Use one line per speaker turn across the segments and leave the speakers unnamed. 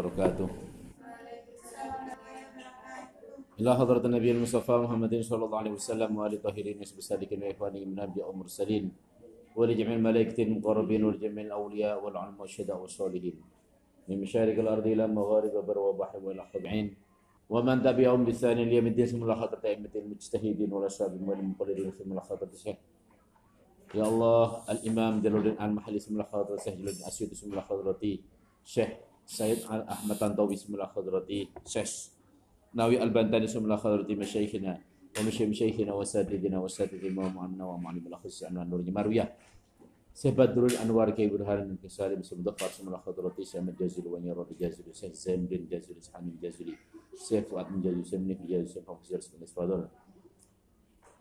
وبركاته. إلى حضرة النبي المصطفى محمد صلى الله عليه وسلم وآل طاهرين وصحبه وإخوانه من الأنبياء والمرسلين ولجميع الملائكة المقربين ولجميع الأولياء والعلماء والشهداء والصالحين. من مشارق الأرض إلى مغارب البر والبحر وإلى الطبعين ومن تبعهم بإحسان اليوم الدين ثم حضرة أئمة المجتهدين والأصحاب والمقلدين ثم حضرة الشيخ. يا الله الإمام جلال الدين المحلي ثم حضرة الشيخ جلال الدين الأسيوطي ثم حضرة الشيخ سيد أحمد طنطاوي بسم الله خضرتي سيس. ناوي البنتاني بسم الله خضرتي مشايخنا ومشي مشايخنا وسادتنا وسادتي ومعنا ومعلم الأخص عمنا نور مروية سيد بدر الأنوار كي برهان من كسالي بسم الله بسم الله خضرتي سيد الجازل ونير الجازل سيد زين بن جازل سحان الجازل سيد فؤاد من جازل سيد من جازل سيد فوزير سيد اسفادر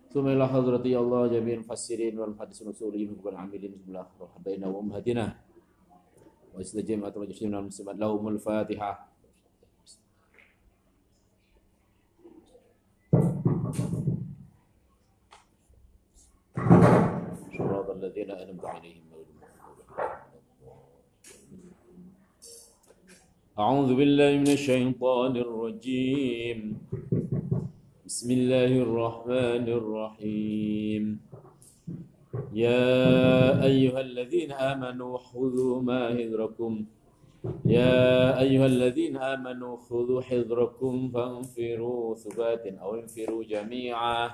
ثم إلى حضرتي الله جميع المفسرين والمحدثين والمسؤولين وقبل العاملين بسم الله وحبينا وأمهاتنا. وإسل جميع المسلمين. والمسلمات لهم الفاتحة. صراط الذين أنعمت عليهم. أعوذ بالله من الشيطان الرجيم. بسم الله الرحمن الرحيم. يا أيها الذين آمنوا خذوا ما هذركم يا أيها الذين آمنوا خذوا حذركم فانفروا ثبات أو انفروا جميعا.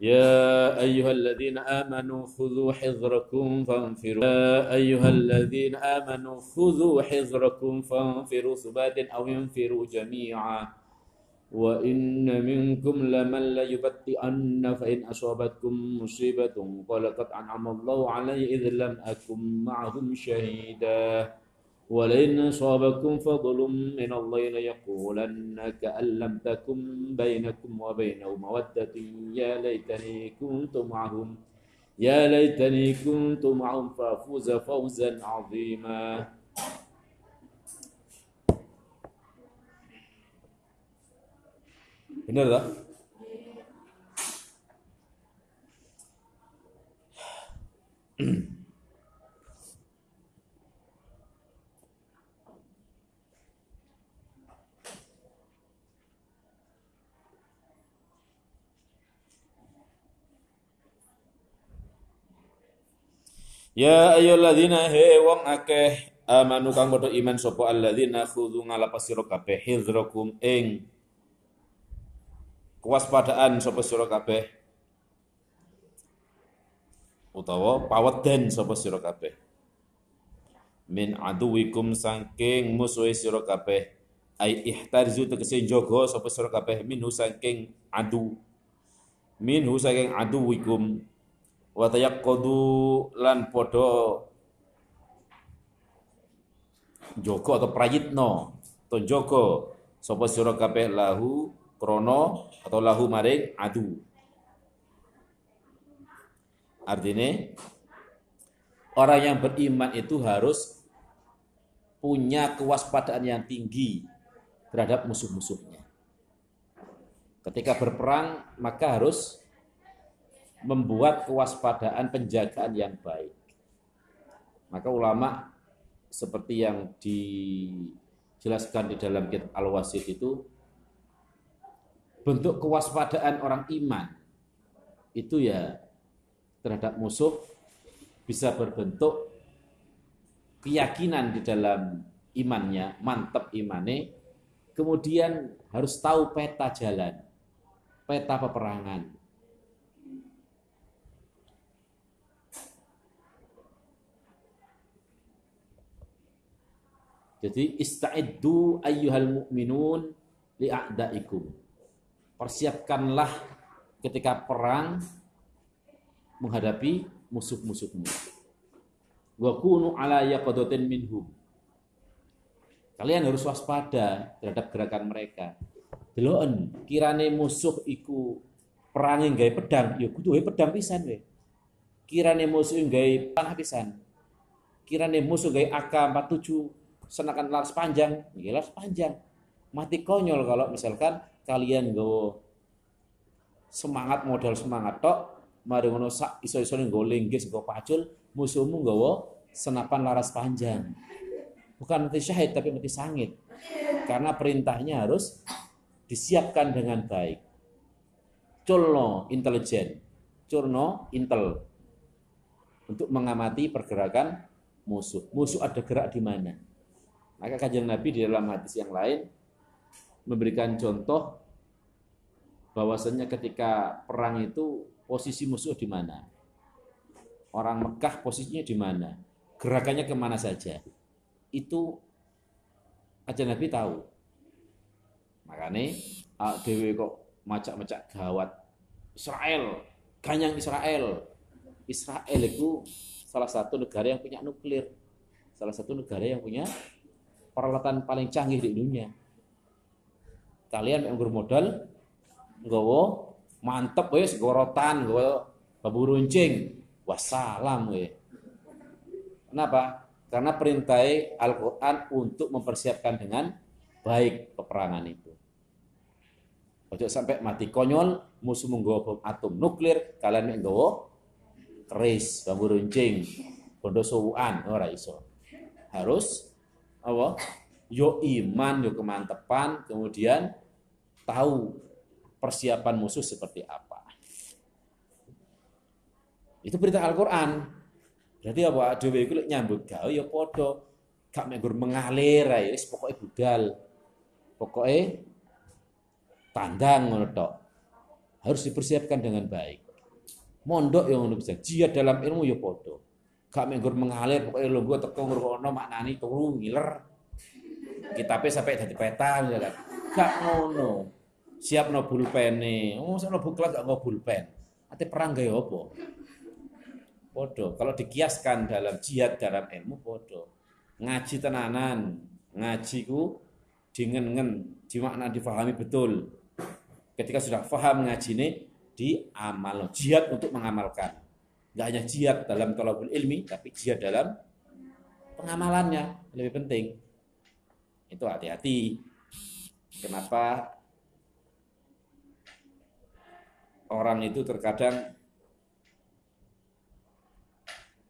يا أيها الذين آمنوا خذوا حذركم فانفروا. يا أيها الذين آمنوا خذوا حذركم فانفروا ثبات أو ينفروا جميعا. وإن منكم لمن ليبطئن فإن أصابتكم مصيبة قال قد أنعم الله علي إذ لم أكن معهم شهيدا ولئن صابكم فضل من الله ليقولن كأن لم تكن بينكم وبينه مودة يا ليتني كنت معهم يا ليتني كنت معهم فافوز فوزا عظيما Benar tak? Ya ayyuhalladzina he wong akeh amanu kang padha iman sapa alladzina khudhu ngalapas sira kabeh hidrakum ing kewaspadaan sapa sira kabeh? Utawa paweden sapa sira kabeh? Min aduwikum saking musuhe sira kabeh. Ai ihtarizu tegese jaga sapa sira kabeh. Minhu saking adu. Minhu saking aduwikum. Wa tayaqqadu lan padha jaga atau prayitno atau jaga sapa sira kabeh lahu krono atau lahu maring adu artinya orang yang beriman itu harus punya kewaspadaan yang tinggi terhadap musuh-musuhnya ketika berperang maka harus membuat kewaspadaan penjagaan yang baik. Maka ulama seperti yang dijelaskan di dalam kitab Al-Wasid itu bentuk kewaspadaan orang iman itu ya terhadap musuh bisa berbentuk keyakinan di dalam imannya, mantap imane, kemudian harus tahu peta jalan, peta peperangan, Jadi ista'iddu ayyuhal mu'minun li'a'daikum. Persiapkanlah ketika perang menghadapi musuh-musuhmu. Wa kunu ala yaqadatin minhum. Kalian harus waspada terhadap gerakan mereka. Deloken kirane musuh iku perange gawe pedang, ya kudu pedang pisan we. Kirane musuh gawe panah pisan. Kirane musuh gawe AK-47 senakan laras panjang, ya laras panjang. Mati konyol kalau misalkan kalian go semangat modal semangat tok, mari ngono sak iso-iso nggo linggis nggo pacul, musuhmu nggawa senapan laras panjang. Bukan mati syahid tapi mati sangit. Karena perintahnya harus disiapkan dengan baik. Culno intelijen, curno intel untuk mengamati pergerakan musuh. Musuh ada gerak di mana. Maka kajian Nabi di dalam hadis yang lain memberikan contoh bahwasanya ketika perang itu posisi musuh di mana. Orang Mekah posisinya di mana. Gerakannya ke mana saja. Itu aja Nabi tahu. Makanya Dewi kok macak-macak gawat. Israel, ganyang Israel. Israel itu salah satu negara yang punya nuklir. Salah satu negara yang punya peralatan paling canggih di dunia. Kalian yang bermodal nggawa mantep wis gorotan nggawa babu runcing. Wassalam we kenapa? Karena perintah Al-Quran untuk mempersiapkan dengan baik peperangan itu. Ojo sampai mati konyol musuh menggawa atom nuklir kalian menggawa keris bambu runcing bondo sowuan ora iso. Harus apa yo iman yo kemantepan kemudian tahu persiapan musuh seperti apa. Itu perintah Al-Qur'an. Berarti apa dhewe iku nyambut gawe ya padha gak menggur mengalir ae wis pokoke budal. Pokoke tandang ngono. Harus dipersiapkan dengan baik. Mondok yang ngono bisa. Jihad dalam ilmu ya padha. Gak menggur mengalir pokoke lungguh teko ngrungokno maknani turu ngiler. Kitabe sampai dadi peta ya kan. Gak ngono siap no bulpene. Oh, no buklat gak mau bulpen. Ate perang gaya apa? Podo. Kalau dikiaskan dalam jihad dalam ilmu podo. Ngaji tenanan, ngaji ku dingen-ngen, dimakna difahami betul. Ketika sudah faham ngaji ini, diamal. Jihad untuk mengamalkan. Gak hanya jihad dalam tolabul ilmi, tapi jihad dalam pengamalannya. Lebih penting. Itu hati-hati. Kenapa orang itu terkadang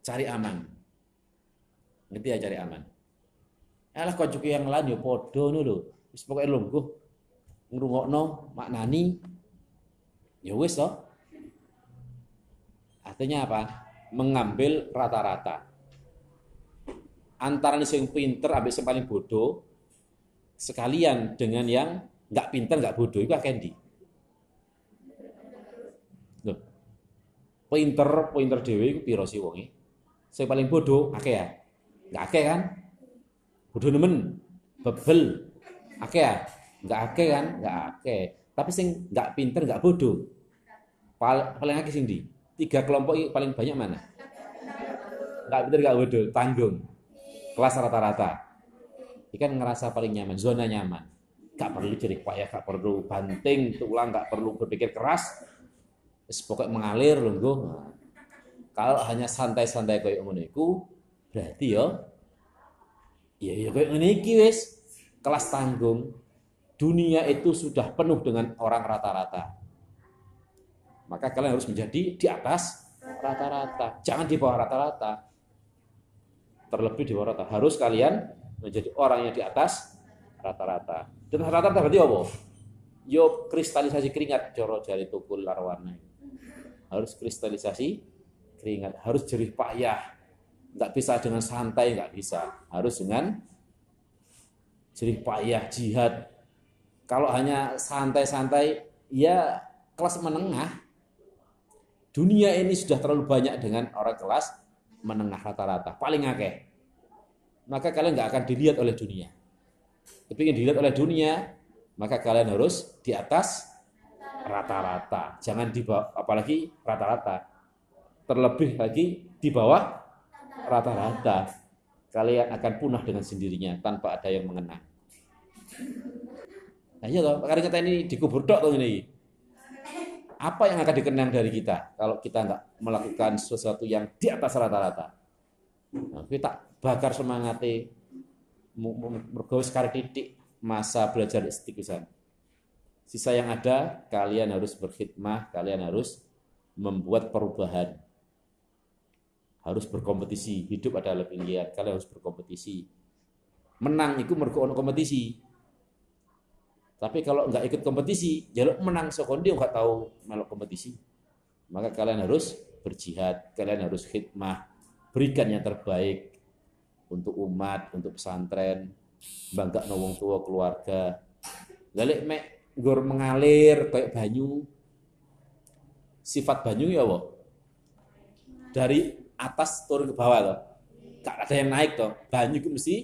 cari aman. Ngerti ya cari aman. Alah juga yang lain ya podo nu lho. Wis pokoke ngrungokno maknani ya wis toh. Artinya apa? Mengambil rata-rata. Antara yang pinter habis yang paling bodoh sekalian dengan yang nggak pinter nggak bodoh itu akan di. Pinter, pinter dewi iku piro sih wonge? Sing paling bodoh akeh ya? Enggak akeh kan? Bodoh nemen, bebel. Akeh ya? Enggak akeh kan? Enggak akeh. Tapi sing enggak pinter, enggak bodoh. Paling akeh sing di? Tiga kelompok paling banyak mana? Enggak pinter, enggak bodoh, tanggung. Kelas rata-rata. Ikan ngerasa paling nyaman, zona nyaman. Gak perlu jerik payah, gak perlu banting tulang, gak perlu berpikir keras, pokok mengalir lungguh. Kalau hanya santai-santai kayak ngono iku, berarti ya ya ya kayak ngene iki wis kelas tanggung. Dunia itu sudah penuh dengan orang rata-rata. Maka kalian harus menjadi di atas rata-rata, jangan di bawah rata-rata. Terlebih di bawah rata. Harus kalian menjadi orang yang di atas rata-rata. Dan rata-rata berarti apa? Yo kristalisasi keringat joro jari tukul larwana harus kristalisasi keringat, harus jerih payah. Nggak bisa dengan santai, nggak bisa. Harus dengan jerih payah, jihad. Kalau hanya santai-santai, ya kelas menengah. Dunia ini sudah terlalu banyak dengan orang kelas menengah rata-rata, paling akeh. Maka kalian nggak akan dilihat oleh dunia. Tapi ingin dilihat oleh dunia, maka kalian harus di atas rata-rata. Jangan di bawah, apalagi rata-rata. Terlebih lagi di bawah rata-rata. Kalian akan punah dengan sendirinya tanpa ada yang mengenang. Nah iya toh, karena kita ini dikubur dok tuh ini. Apa yang akan dikenang dari kita kalau kita nggak melakukan sesuatu yang di atas rata-rata? Nah, kita bakar semangatnya, mergawe sekali titik masa belajar istiqomah Sisa yang ada, kalian harus berkhidmah, kalian harus membuat perubahan. harus berkompetisi hidup adalah pilihan kalian harus berkompetisi. Menang itu mergo kompetisi. Tapi kalau nggak ikut kompetisi jaluk menang sekondi nggak tahu melok kompetisi. Maka kalian harus berjihad kalian harus khidmah berikan yang terbaik untuk umat untuk pesantren bangga wong tua keluarga Lalik mek gur mengalir kayak banyu sifat banyu ya wo dari atas turun ke bawah loh. Gak ada yang naik toh. Banyu itu mesti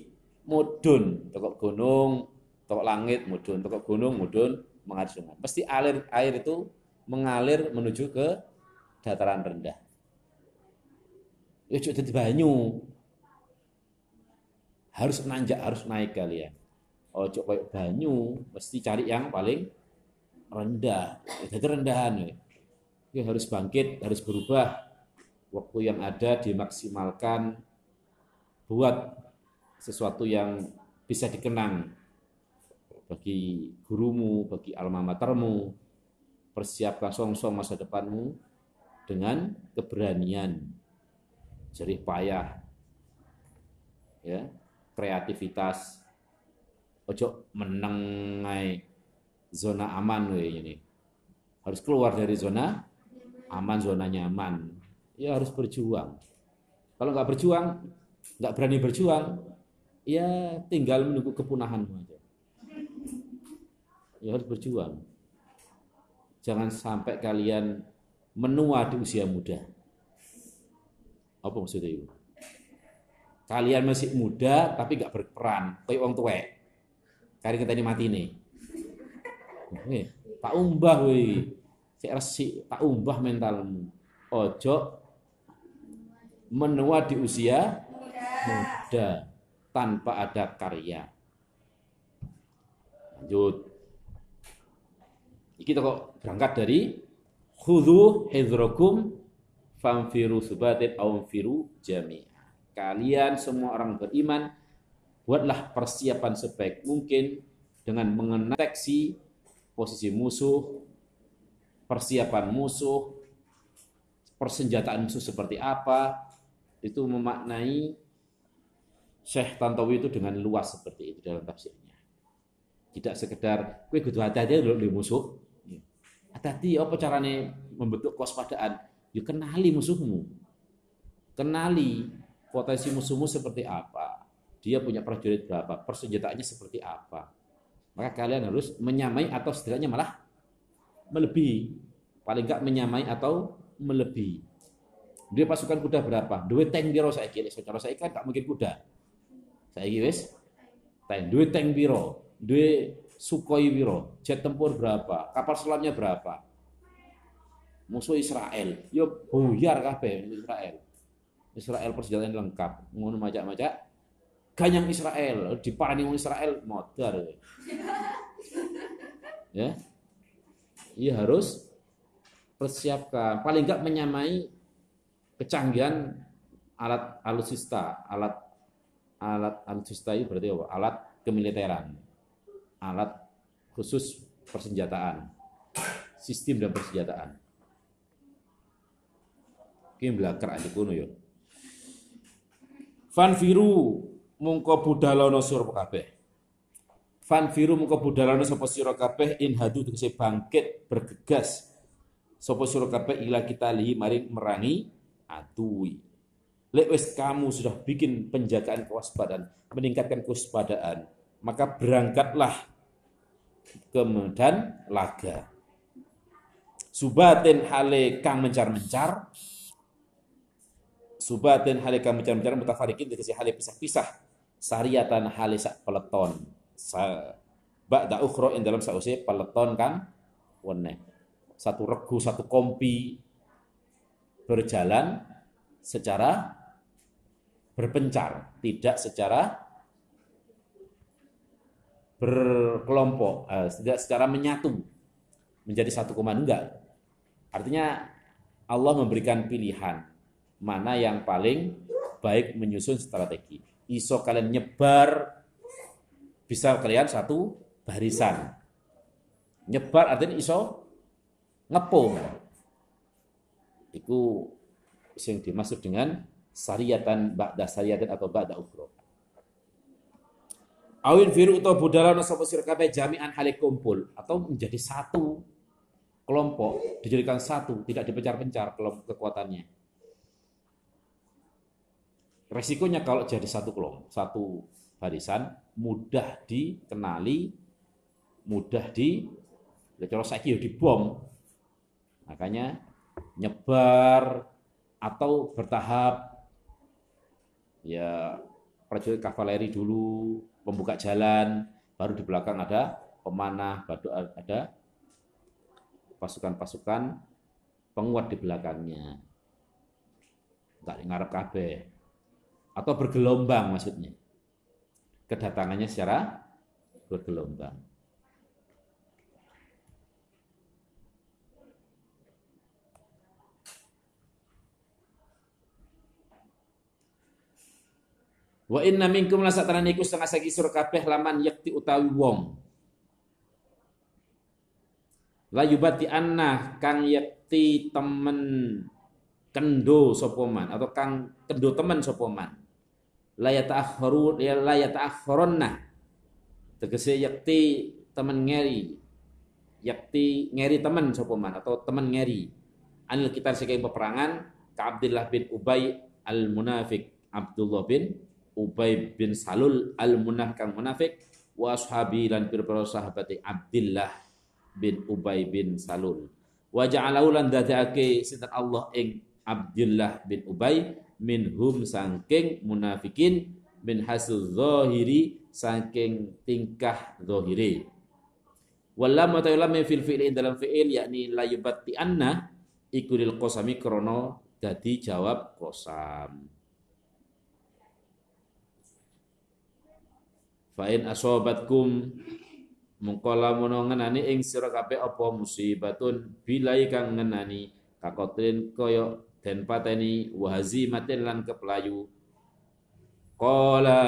mudun, tokok gunung, tokok langit mudun, tokok gunung mudun mengalir sungai. Pasti air air itu mengalir menuju ke dataran rendah. Ya jadi banyu. Harus nanjak, harus naik kalian. Oh, cok kayak banyu, mesti cari yang paling rendah. Jadi rendahan ya. Ya, harus bangkit, harus berubah, waktu yang ada dimaksimalkan buat sesuatu yang bisa dikenang bagi gurumu, bagi alma matermu, persiapkan song-song masa depanmu dengan keberanian, jerih payah, ya, kreativitas, ojo menengai zona aman ini. Harus keluar dari zona aman, zona nyaman ya harus berjuang. Kalau nggak berjuang, nggak berani berjuang, ya tinggal menunggu kepunahanmu aja. Ya harus berjuang. Jangan sampai kalian menua di usia muda. Apa maksudnya itu? Kalian masih muda tapi nggak berperan, kayak orang tua. Kali kita ini mati nih. Nih, tak umbah wih. Saya resi, tak umbah mentalmu. Ojo menua di usia muda, tanpa ada karya. Lanjut. Kita kok berangkat dari khudhu hidrokum famfiru subatin firu jami. Kalian semua orang beriman buatlah persiapan sebaik mungkin dengan mengeteksi posisi musuh, persiapan musuh, persenjataan musuh seperti apa, itu memaknai Syekh Tantowi itu dengan luas seperti itu dalam tafsirnya. Tidak sekedar kue kudu hati-hati dulu di musuh. Ya. Hati-hati apa caranya membentuk kewaspadaan? Yuk ya kenali musuhmu. Kenali potensi musuhmu seperti apa. Dia punya prajurit berapa, persenjataannya seperti apa. Maka kalian harus menyamai atau setidaknya malah melebihi. Paling enggak menyamai atau melebihi. Dia pasukan kuda berapa? Dua tank biro saya kira. Secara saya kan tak mungkin kuda. Saya kira tank. Dua tank biro, dua Sukhoi biro, jet tempur berapa, kapal selamnya berapa. Musuh Israel, yo buyar kabeh Israel. Israel persenjataan lengkap, ngono macak-macak. Ganyang Israel, diparani wong Israel modar. Ya. Iya harus persiapkan, paling enggak menyamai kecanggihan alat alutsista, alat alat alutsista itu berarti apa? Alat kemiliteran, alat khusus persenjataan, sistem dan persenjataan. Kim belakar aja kuno yo. Fanfiru mungko budalono sura kabeh. Fanfiru mungko budalono sapa sira kabeh in hadu tegese bangkit bergegas sapa sira kabeh ila kita lihi mari merangi adui. Lek kamu sudah bikin penjagaan kewaspadaan, meningkatkan kewaspadaan, maka berangkatlah ke medan laga. Subatin hale kang mencar-mencar, subatin hale kang mencar-mencar mutafarikin dikasih hale pisah-pisah, sariatan hale sak peleton. Sa ba'da ukhra in dalam sausi peleton kang wene. Satu regu, satu kompi, berjalan secara berpencar, tidak secara berkelompok, eh, tidak secara menyatu menjadi satu koma enggak. Artinya Allah memberikan pilihan mana yang paling baik menyusun strategi. Iso kalian nyebar bisa kalian satu barisan. Nyebar artinya iso ngepung itu yang dimaksud dengan sariyatan ba'da sariyatin atau ba'da ukhra. Awin firu atau budala sapa sira kabeh jami'an hale kumpul atau menjadi satu kelompok dijadikan satu, tidak dipencar-pencar kelompok kekuatannya. Resikonya kalau jadi satu kelompok, satu barisan mudah dikenali, mudah di kalau saya kira dibom. Makanya nyebar atau bertahap ya prajurit kavaleri dulu pembuka jalan, baru di belakang ada pemanah, baru ada pasukan-pasukan penguat di belakangnya. Enggak ngarep kabeh. Atau bergelombang maksudnya. Kedatangannya secara bergelombang. Wa inna minkum la satana niku setengah sagi sur kabeh laman yakti utawi wong. La yubati anna kang yakti temen kendo sapa man atau kang kendo temen sapa man. La yata'akhkharu ya la yata'akhkharunna. Tegese yakti temen ngeri. Yakti ngeri temen sapa man atau temen ngeri. Anil kita saking peperangan ka Abdullah bin Ubay al Munafik Abdullah bin Ubay bin Salul al munaf kang munafik wa ashabi lan pira sahabate Abdullah bin Ubay bin Salul wa ja'alahu lan dadake sinten Allah ing Abdullah bin Ubay minhum sangking munafikin min hasil zahiri saking tingkah zahiri Wallam wa ta'ala min fil fi'li dalam fi'il yakni la yubatti anna ikulil qasami krono dadi jawab qasam Fa'in asobatkum mengkola mono ngenani ing sira kabeh apa musibatun bilai kang ngenani kakotrin koyo den pateni wahazi matin lan kepelayu. Qala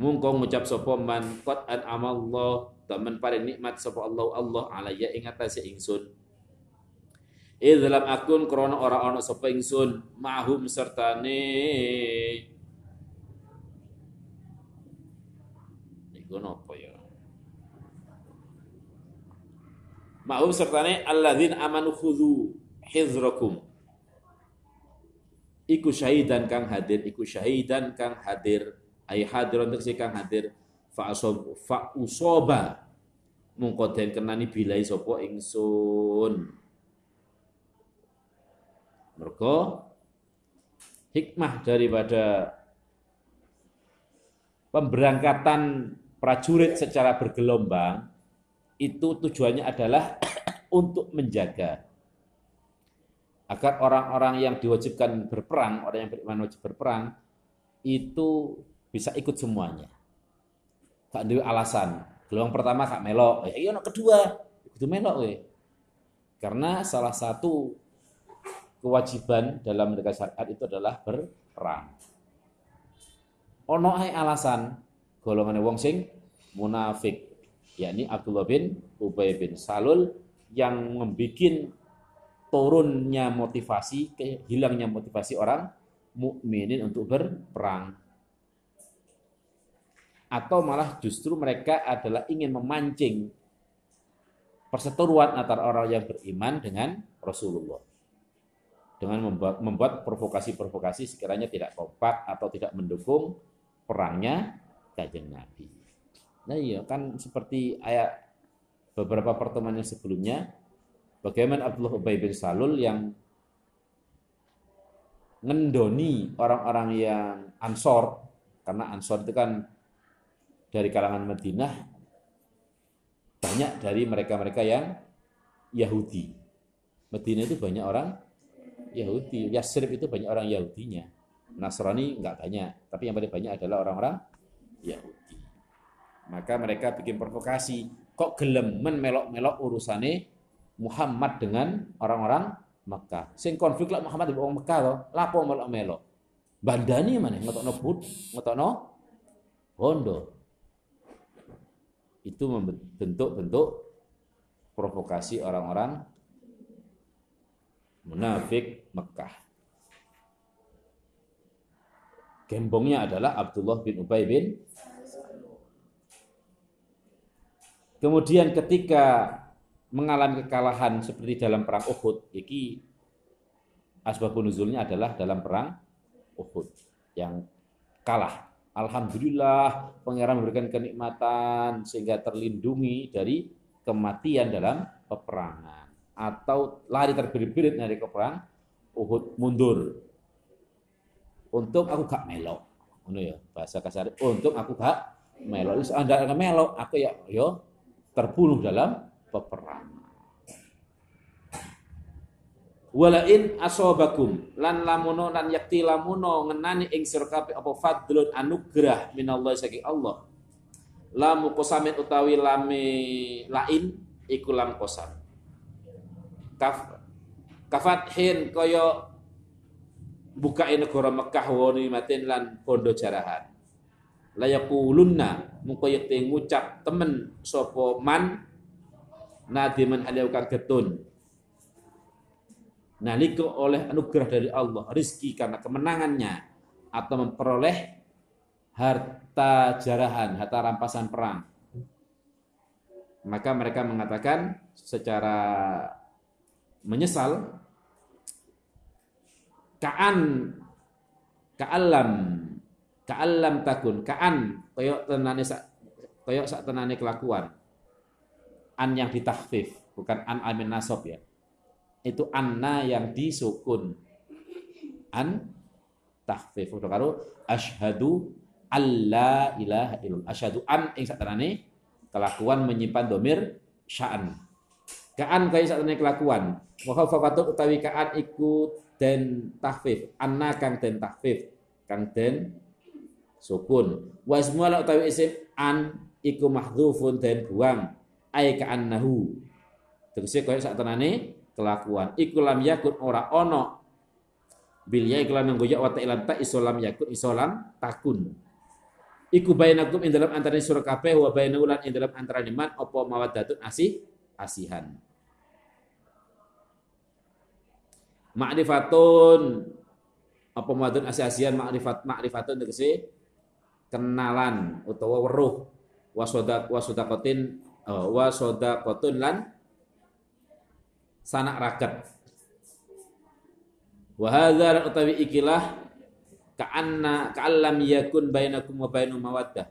mungkong ngucap sapa man qad an amallah temen paring nikmat sapa Allah Allah alaya ing atase ingsun. Idlam akun krana ora ana sapa ingsun mahum sertane. Iku napa ya? Ma'hum sertane alladzin amanu khudhu hizrakum. Iku syahidan kang hadir, iku syahidan kang hadir, ay untuk si kang hadir fa asob fa usoba mungko den kenani bilai sapa ingsun. Mergo hikmah daripada pemberangkatan prajurit secara bergelombang itu tujuannya adalah untuk menjaga agar orang-orang yang diwajibkan berperang, orang yang beriman wajib berperang itu bisa ikut semuanya. Gak ada alasan. Gelombang pertama kak melok, ya iya kedua itu melok we. Karena salah satu kewajiban dalam negara syariat itu adalah berperang. Ono alasan golongan wong sing munafik yakni Abdullah bin Ubay bin Salul yang membuat turunnya motivasi, hilangnya motivasi orang mukminin untuk berperang. Atau malah justru mereka adalah ingin memancing perseteruan antara orang yang beriman dengan Rasulullah. Dengan membuat provokasi-provokasi sekiranya tidak kompak atau tidak mendukung perangnya kajeng Nabi. Nah iya kan seperti ayat beberapa pertemuan yang sebelumnya, bagaimana Abdullah Ubay bin Salul yang ngendoni orang-orang yang ansor, karena ansor itu kan dari kalangan Madinah, banyak dari mereka-mereka yang Yahudi. Madinah itu banyak orang Yahudi. Yasrib itu banyak orang Yahudinya. Nasrani enggak banyak, tapi yang paling banyak adalah orang-orang Yahudi. Maka mereka bikin provokasi, kok gelem melok-melok urusane Muhammad dengan orang-orang Mekah. Sing konflik lah Muhammad dengan orang Mekah loh, lapo melok-melok. Bandani mana ngetokno bud, ngetokno bondo. Itu membentuk-bentuk provokasi orang-orang munafik Mekah. gembongnya adalah Abdullah bin Ubay bin Kemudian ketika mengalami kekalahan seperti dalam perang Uhud, iki asbabun nuzulnya adalah dalam perang Uhud yang kalah. Alhamdulillah pangeran memberikan kenikmatan sehingga terlindungi dari kematian dalam peperangan atau lari terbirit-birit dari perang Uhud mundur. Untuk aku gak melok. Ngono ya, bahasa kasar. Untuk aku gak melok. Wis anda melok, aku ya yo terbunuh dalam peperangan. Walain asobakum lan lamuno lan yakti lamuno ngenani ing sira apa fadlun anugerah minallah saking Allah. Lamu kosamin utawi lame lain iku lam kosam. Kaf kafathin kaya buka negara Mekah woni matin lan bondo jarahan layakulunna mungko yekte ngucap temen sapa man nadiman kang getun nalika oleh anugerah dari Allah rizki karena kemenangannya atau memperoleh harta jarahan harta rampasan perang maka mereka mengatakan secara menyesal kaan kaalam Ka'allam takun, ka'an koyok tenane koyok sak tenane kelakuan. An yang ditahfif, bukan an amin nasob ya. Itu anna yang disukun. An tahfif. Udah karo asyhadu alla ilaha illallah. Asyhadu an ing sak tenane kelakuan menyimpan domir sya'an. Ka'an kaya sak tenane kelakuan. Wa khafafatu utawi ka'an iku den tahfif. Anna kang den tahfif. Kang den sukun wa ismuala utawi isim an iku mahdhufun dan buang ay ka annahu. Tegese kaya sak tenane kelakuan. Iku lam yakun ora ono. Bil ya iklan nggo ya wa ta'ala ta isolam yakun isolam takun. Iku bainakum ing dalam antara surah kabeh wa bainahu lan ing dalam antara man apa mawaddatun asih asihan. Ma'rifatun. Apa asih asihan? Ma'rifat ma'rifatun tegese kenalan utawa weruh. Wasodak wasodaqatin uh, wasodaqatun lan sanak raket. Wa utawi ikilah ka'anna ka'allam yakun bainakum wa bainu mawaddah.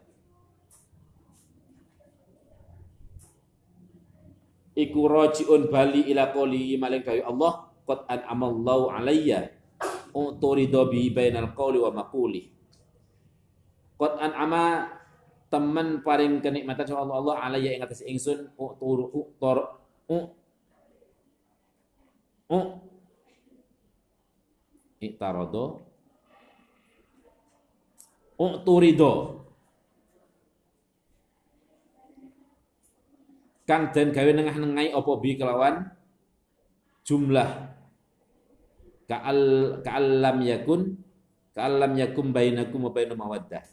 Iku rajiun bali ila qoli maling kayu Allah qad an'amallahu alayya uturidu bi bainal qawli wa maquli Qad an'ama teman paring kenikmatan sama Allah. Allah alayya ing atas ingsun. Turu tor u. U. Itarodo turido. Kang den gawe nengah-nengai apa bi kelawan? Jumlah. Ka'al ka'allam yakun ka'allam yakum bainakum wa bainum mawaddah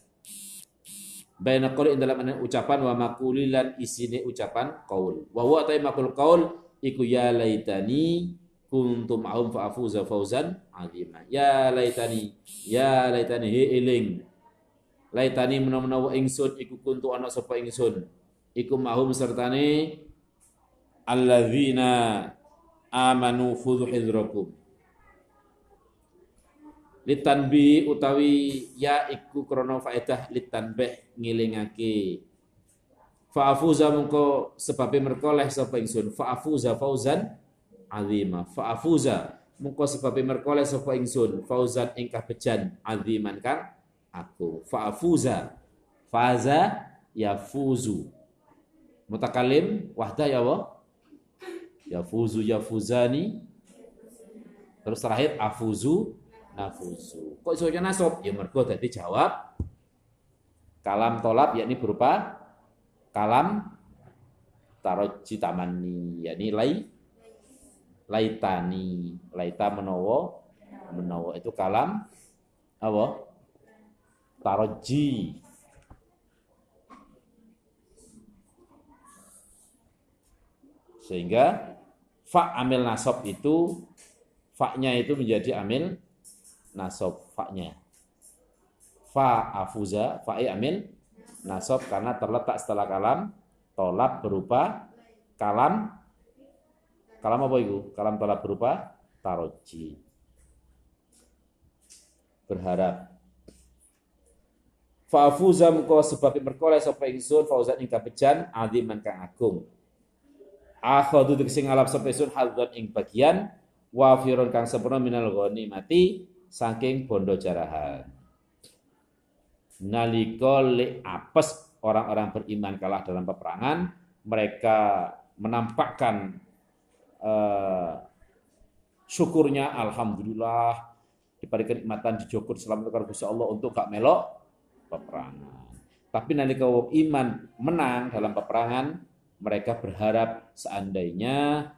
baina qawli dalam ucapan wa makulilan isine ucapan qaul. Wa huwa ta makul qaul iku ya laitani kuntum ma'hum fa afuza fauzan azima. Ya laitani ya laitani he eling. Laitani menawa-menawa ingsun iku kuntu ana sapa ingsun. Iku ma'hum sertane alladzina amanu khudhu hidrakum litanbi utawi ya iku krono faedah ngilingake. Fa'afuza mengko sebabe merkoleh sapa ingsun? Fa'afuza fauzan azima. Fa'afuza mengko sebabe merkoleh sapa ingsun? Fauzan ingkah bejan aziman kang aku. Fa'afuza faza yafuzu. Mutakalim wahda ya wa? Yafuzu yafuzani. Terus terakhir afuzu nafusu. Kok iso nasab? Ya mergo dadi jawab kalam tolap yakni berupa kalam taroji tamani yakni lai laitani laita menowo menowo itu kalam apa taroji sehingga fa amil nasab itu faknya itu menjadi amil nasob faknya. fa afuza fa amil nasab karena terletak setelah kalam tolab berupa kalam kalam apa itu? Kalam tolab berupa taroji. Berharap. Fa'afuza mengko sebab merkoleh sapa ingsun fauzan ing kabejan aziman kang agung. Akhadhu tegese ngalap sapa ingsun hadzan ing bagian wafirun kang sempurna minal mati saking bondo jarahan. Nalika le apes orang-orang beriman kalah dalam peperangan, mereka menampakkan uh, syukurnya alhamdulillah diberi kenikmatan dijokur selamat karena Allah untuk gak melok peperangan. Tapi nanti kalau iman menang dalam peperangan, mereka berharap seandainya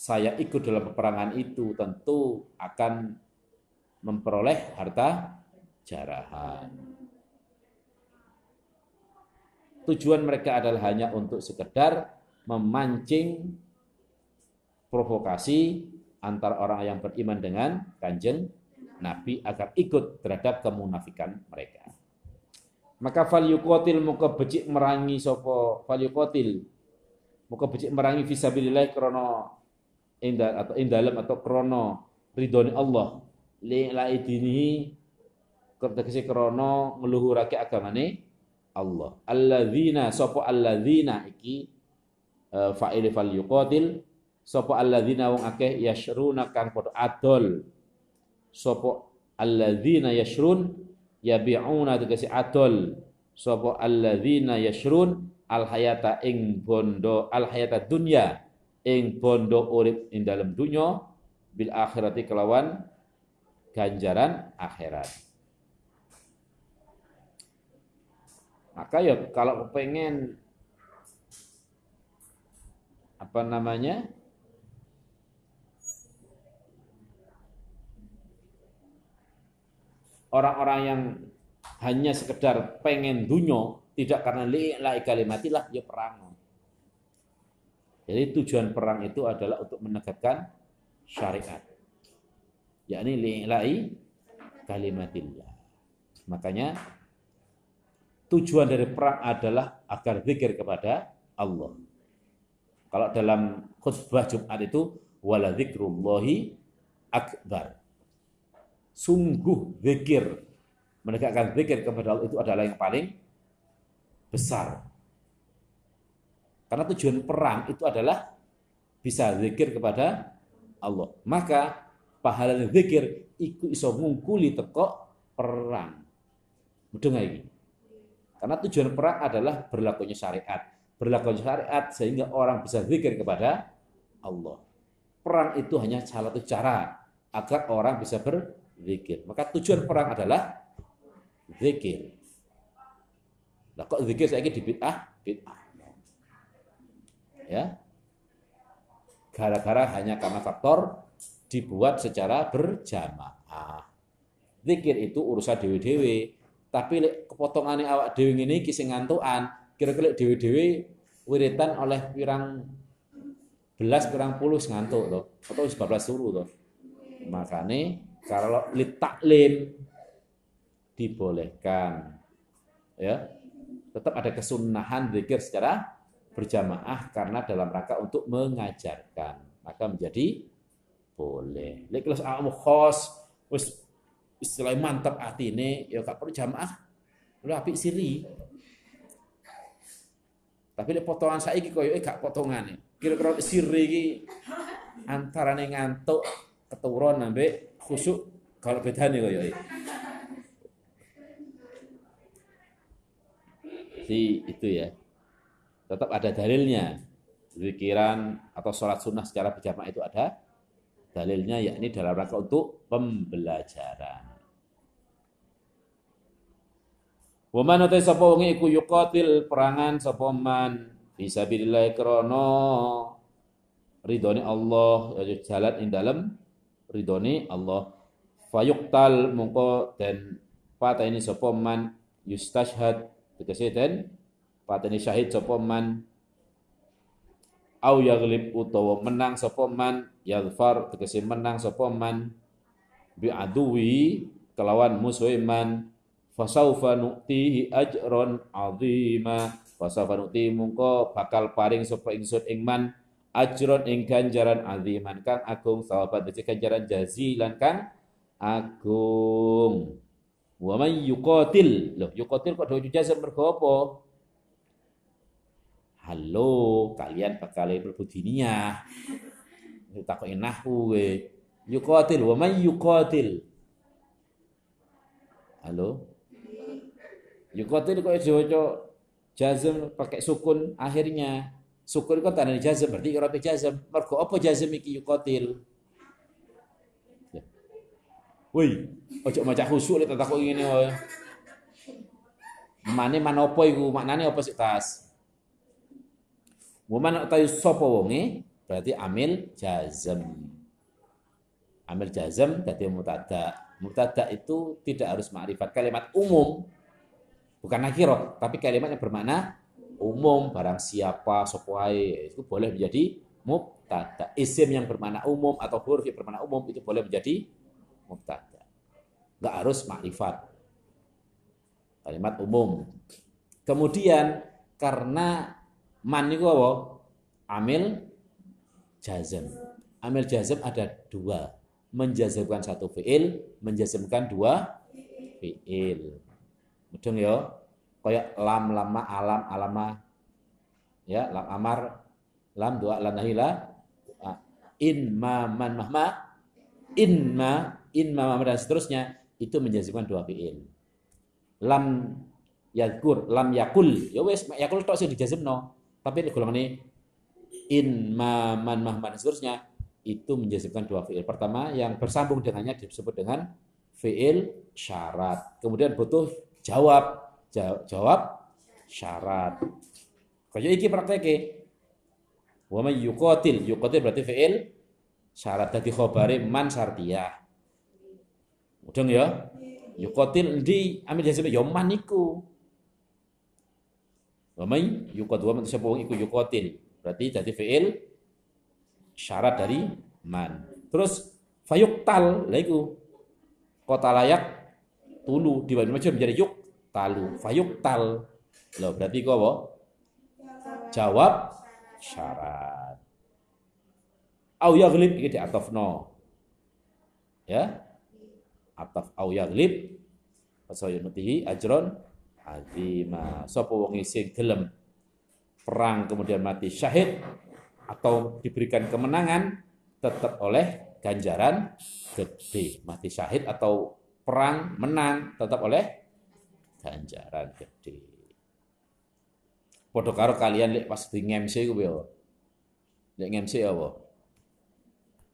saya ikut dalam peperangan itu tentu akan memperoleh harta jarahan. Tujuan mereka adalah hanya untuk sekedar memancing provokasi antara orang yang beriman dengan kanjeng Nabi agar ikut terhadap kemunafikan mereka. Maka fal yuqatil muka becik merangi sapa fal yuqatil muka becik merangi fisabilillah krana indah atau indalem atau krana ridhoni Allah li laidinihi kertegese krana ngluhurake agamane Allah. Alladzina sapa alladzina iki uh, fa'il fal yuqatil sapa alladzina wong akeh yashruna kang padha adol sapa alladzina yashrun yabi'una tegese adol sapa alladzina yashrun al hayata ing bondo al hayata dunya ing bondo urip ing dalam dunya bil akhirati kelawan ganjaran akhirat. Maka ya kalau pengen apa namanya orang-orang yang hanya sekedar pengen dunyo, tidak karena li'la kalimatilah, ya perang. Jadi tujuan perang itu adalah untuk menegakkan syariat. Yakni li'la'i kalimatillah. Makanya tujuan dari perang adalah agar zikir kepada Allah. Kalau dalam khutbah Jumat itu wala zikrullahi akbar sungguh zikir menegakkan zikir kepada Allah itu adalah yang paling besar. Karena tujuan perang itu adalah bisa zikir kepada Allah. Maka pahala zikir iku iso ngungkuli teko perang. Mudah ini? Karena tujuan perang adalah berlakunya syariat. Berlakunya syariat sehingga orang bisa zikir kepada Allah. Perang itu hanya salah satu cara agar orang bisa ber zikir. Maka tujuan perang adalah zikir. Nah, kok zikir saya di bid'ah? Bid'ah. Ya. Gara-gara hanya karena faktor dibuat secara berjamaah. Zikir itu urusan dewi-dewi. Tapi kepotongannya awak dewi ini kisah ngantuan. Kira-kira dewi-dewi wiritan oleh pirang belas pirang puluh ngantuk tuh atau 14 suruh tuh makanya kalau litaklim dibolehkan. Ya. Tetap ada kesunahan zikir secara berjamaah karena dalam rangka untuk mengajarkan. Maka menjadi boleh. Lek kelas amu khos wis istilah mantap hati ini ya gak perlu jamaah. Lu apik siri. Tapi lek potongan saiki koyo gak potongan Kira-kira siri iki antarane ngantuk keturun ambek khusuk kalau beda nih koyo si itu ya tetap ada dalilnya zikiran atau sholat sunnah secara berjamaah itu ada dalilnya yakni dalam rangka untuk pembelajaran. Waman utai sapa wong iku yuqatil perangan sapa man? Fisabilillah krana ridhone Allah ya jalan ing dalem ridhoni Allah. Fayuqtal mongko dan pata ini sapa man yustashhad tegese den pata ini syahid sapa man au yaglib utawa menang sapa man yaghfar tegese menang sapa man. Bi aduwi kelawan musuh man. Fasaufa nu'tihi ajron azima. Fasaufa nu'ti mungko bakal paring sapa ingsun ing man ajron ing ganjaran aziman. Kang agung sawabat dadi ganjaran jazilan kang agung. Wa man yuqatil. Loh yuqatil kok do jazam mergo halo kalian bakal mlebu diniyah takoki nahwu yuqatil wa man yuqatil halo Yukotil kok diwaca jazm pakai sukun akhirnya. Sukun itu tanda jazm berarti irabe jazm. Mergo apa jazm iki yukotil? Ya. Woi, ojo maca khusuk lek tak ngene wae. Mane manopo iku? Maknane apa sih tas? Waman tayu sapa wonge berarti amil jazm. Amil jazm dadi mutada. Mutada itu tidak harus makrifat kalimat umum bukan nakirah, tapi kalimat yang bermakna umum, barang siapa, sopuai, itu boleh menjadi mubtada. Isim yang bermakna umum atau huruf yang bermakna umum itu boleh menjadi mubtada. Enggak harus makrifat. Kalimat umum. Kemudian karena man itu apa? Amil jazm. Amil jazm ada dua. Menjazmkan satu fi'il, menjazmkan dua fi'il. Mudeng ya. Kayak lam lama alam alama ya lam amar lam dua lam nahila in ma man mahma in ma in ma dan seterusnya itu menjazmkan dua fiil. Lam yakur lam yakul ya wes yakul tok sing dijazmno. Tapi golongan ini in ma man mahma dan seterusnya itu menjazmkan dua fiil. Pertama yang bersambung dengannya disebut dengan fiil syarat. Kemudian butuh jawab. Jawab syarat. Kaya iki prakteke. Wa may yuqatil yuqatil berarti fi'il syarat. Dadi khabare man syartiyah. Mudeng ya? Yuqatil di amil jazm ya man wa may yuqad wa man sapa iku yuqatil? Berarti dadi fi'il syarat dari man. Terus fayuqtal lha iku. Kota layak tulu di macam menjadi yuk talu fayuk tal lo berarti kok apa? Jawab syarat. Au yaghlib iki atafno ya? Ataf au yaghlib fasayunutihi ajron azima sapa wong sing gelem perang kemudian mati syahid atau diberikan kemenangan tetap oleh ganjaran gede mati syahid atau perang menang tetap oleh ganjaran gede. Padha karo kalian lek pas di ngemsi ku yo. Lek ngemsi apa?